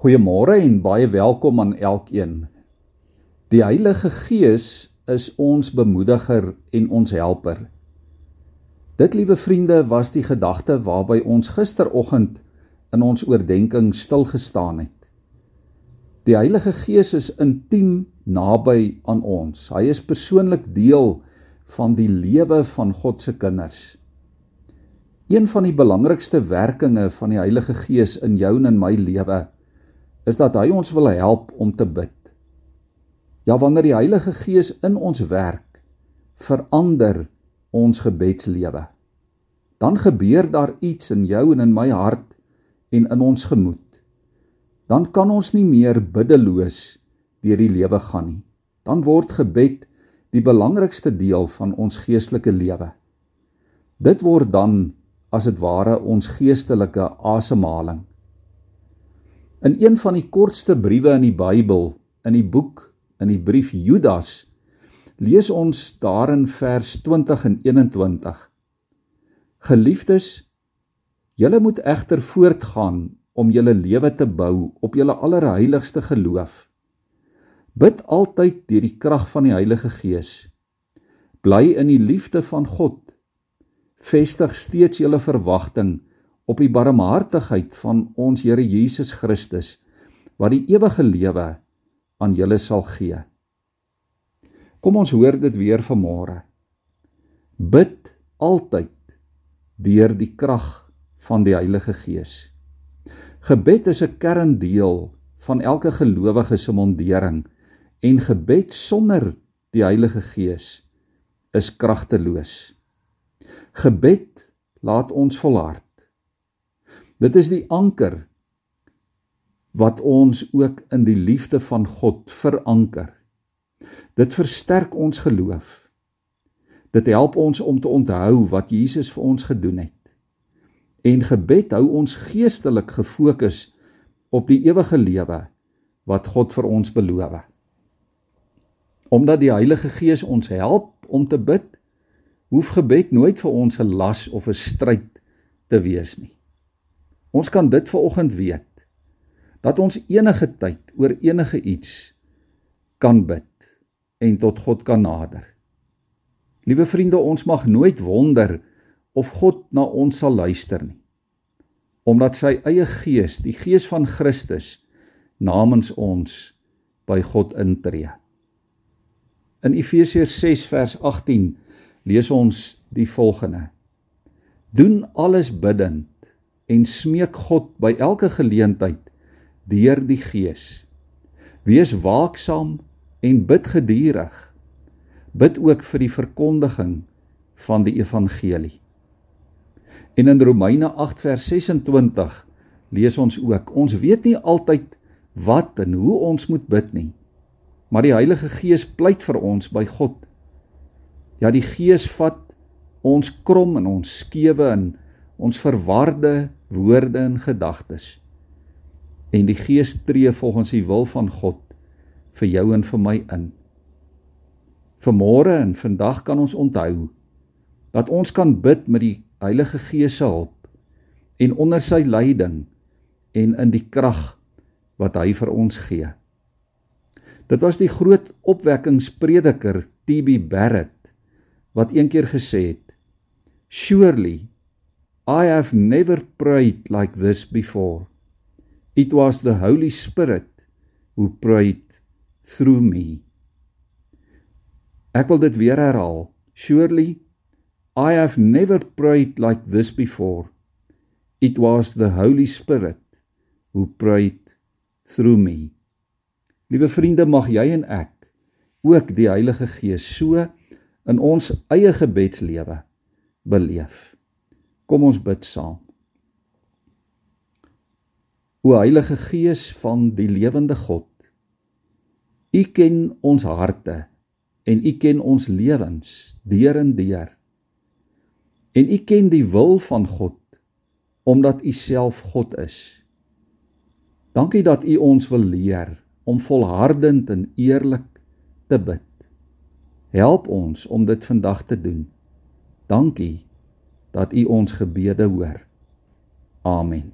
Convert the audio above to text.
Goeiemôre en baie welkom aan elkeen. Die Heilige Gees is ons bemoediger en ons helper. Dit, liewe vriende, was die gedagte waarby ons gisteroggend in ons oordeenking stil gestaan het. Die Heilige Gees is intiem naby aan ons. Hy is persoonlik deel van die lewe van God se kinders. Een van die belangrikste werkinge van die Heilige Gees in jou en in my lewe is dat hy ons wil help om te bid. Ja, wanneer die Heilige Gees in ons werk, verander ons gebedslewe. Dan gebeur daar iets in jou en in my hart en in ons gemoed. Dan kan ons nie meer biddeloos deur die lewe gaan nie. Dan word gebed die belangrikste deel van ons geestelike lewe. Dit word dan as dit ware ons geestelike asemhaling. In een van die kortste briewe in die Bybel, in die boek in die brief Judas, lees ons daarin vers 20 en 21. Geliefdes, julle moet egter voortgaan om julle lewe te bou op julle allerheiligste geloof. Bid altyd deur die krag van die Heilige Gees. Bly in die liefde van God. Vestig steeds julle verwagting op die barmhartigheid van ons Here Jesus Christus wat die ewige lewe aan julle sal gee. Kom ons hoor dit weer vanmôre. Bid altyd deur die krag van die Heilige Gees. Gebed is 'n kerndeel van elke gelowige se mondering en gebed sonder die Heilige Gees is kragteloos. Gebed laat ons volhard. Dit is die anker wat ons ook in die liefde van God veranker. Dit versterk ons geloof. Dit help ons om te onthou wat Jesus vir ons gedoen het. En gebed hou ons geestelik gefokus op die ewige lewe wat God vir ons beloof. Omdat die Heilige Gees ons help om te bid, hoef gebed nooit vir ons 'n las of 'n stryd te wees nie. Ons kan dit vanoggend weet dat ons enige tyd oor enige iets kan bid en tot God kan nader. Liewe vriende, ons mag nooit wonder of God na ons sal luister nie. Omdat sy eie gees, die gees van Christus namens ons by God intree. In Efesiërs 6 vers 18 lees ons die volgende: Doen alles bidtend en smeek God by elke geleentheid deur die Gees. Wees waaksaam en bid gedurig. Bid ook vir die verkondiging van die evangelie. En in Romeine 8 vers 26 lees ons ook: Ons weet nie altyd wat en hoe ons moet bid nie, maar die Heilige Gees pleit vir ons by God. Ja, die Gees vat ons krom en ons skewe en ons verwarde woorde en gedagtes. En die Gees tree volgens die wil van God vir jou en vir my in. Vanmôre en vandag kan ons onthou dat ons kan bid met die Heilige Gees se hulp en onder sy leiding en in die krag wat hy vir ons gee. Dit was die groot opwekkingsprediker TB Barrett wat eendag gesê het: "Surely I have never prayed like this before. It was the Holy Spirit who prayed through me. Ek wil dit weer herhaal. Surely I have never prayed like this before. It was the Holy Spirit who prayed through me. Liewe vriende, mag jy en ek ook die Heilige Gees so in ons eie gebedslewe beleef. Kom ons bid saam. O Heilige Gees van die lewende God, U ken ons harte en U ken ons lewens deur en deur. En U ken die wil van God omdat U self God is. Dankie dat U ons wil leer om volhardend en eerlik te bid. Help ons om dit vandag te doen. Dankie dat U ons gebede hoor. Amen.